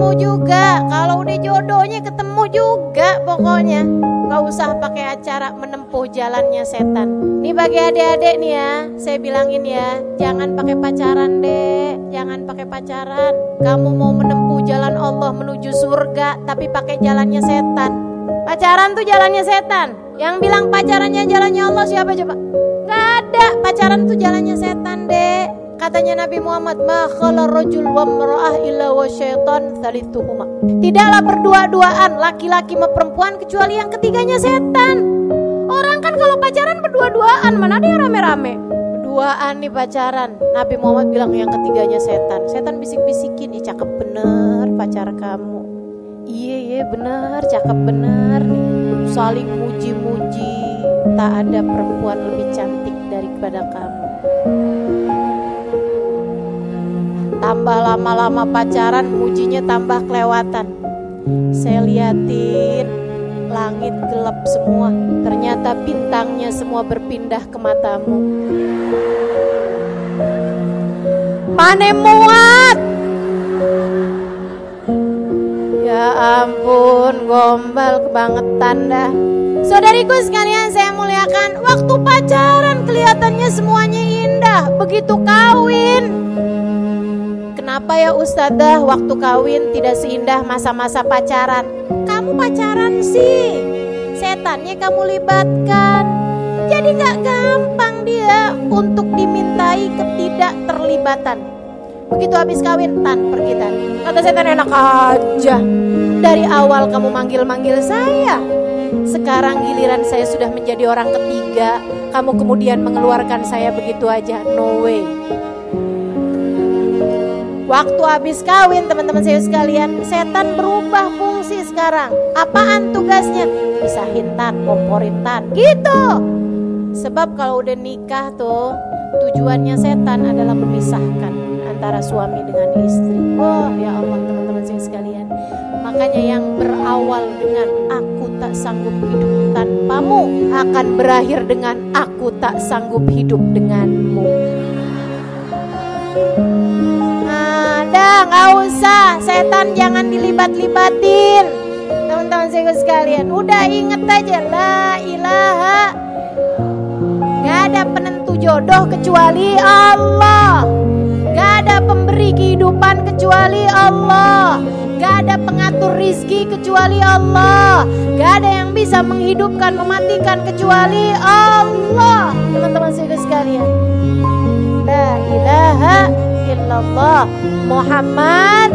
ketemu juga. Kalau udah jodohnya ketemu juga pokoknya. Gak usah pakai acara menempuh jalannya setan. Nih bagi adik-adik nih ya, saya bilangin ya, jangan pakai pacaran deh, jangan pakai pacaran. Kamu mau menempuh jalan Allah menuju surga, tapi pakai jalannya setan. Pacaran tuh jalannya setan. Yang bilang pacarannya jalannya Allah siapa coba? Gak ada, pacaran tuh jalannya setan. Katanya Nabi Muhammad, "Ma khala rajul wa mar'ah illa wa syaitan thalithuhuma." Tidaklah berdua-duaan laki-laki sama perempuan kecuali yang ketiganya setan. Orang kan kalau pacaran berdua-duaan, mana yang rame-rame? Berduaan nih pacaran. Nabi Muhammad bilang yang ketiganya setan. Setan bisik-bisikin, "Ih, cakep bener pacar kamu." Iya, iya bener, cakep bener nih. Saling muji-muji. Tak ada perempuan lebih cantik daripada kamu. Tambah lama-lama pacaran, mujinya tambah kelewatan. Saya liatin langit gelap semua. Ternyata bintangnya semua berpindah ke matamu. Pane muat. Ya ampun, gombal kebangetan dah. Saudariku sekalian saya muliakan Waktu pacaran kelihatannya semuanya indah Begitu kawin Kenapa ya Ustazah waktu kawin tidak seindah masa-masa pacaran. Kamu pacaran sih? Setannya kamu libatkan. Jadi gak gampang dia untuk dimintai ketidakterlibatan. Begitu habis kawin tan pergi tan. Kata setan enak aja. Dari awal kamu manggil-manggil saya. Sekarang giliran saya sudah menjadi orang ketiga, kamu kemudian mengeluarkan saya begitu aja. No way. Waktu habis kawin teman-teman saya sekalian, setan berubah fungsi sekarang. Apaan tugasnya? Pisahin tan, komporin tan, gitu. Sebab kalau udah nikah tuh, tujuannya setan adalah memisahkan antara suami dengan istri. Oh ya Allah teman-teman saya sekalian. Makanya yang berawal dengan aku tak sanggup hidup tanpamu akan berakhir dengan aku tak sanggup hidup denganmu. Ada, nggak usah. Setan jangan dilibat-libatin. Teman-teman saya sekalian, udah inget aja la ilaha. Gak ada penentu jodoh kecuali Allah. Gak ada pemberi kehidupan kecuali Allah. Gak ada pengatur rizki kecuali Allah Gak ada yang bisa menghidupkan, mematikan kecuali Allah Teman-teman saya sekalian Illallah Muhammad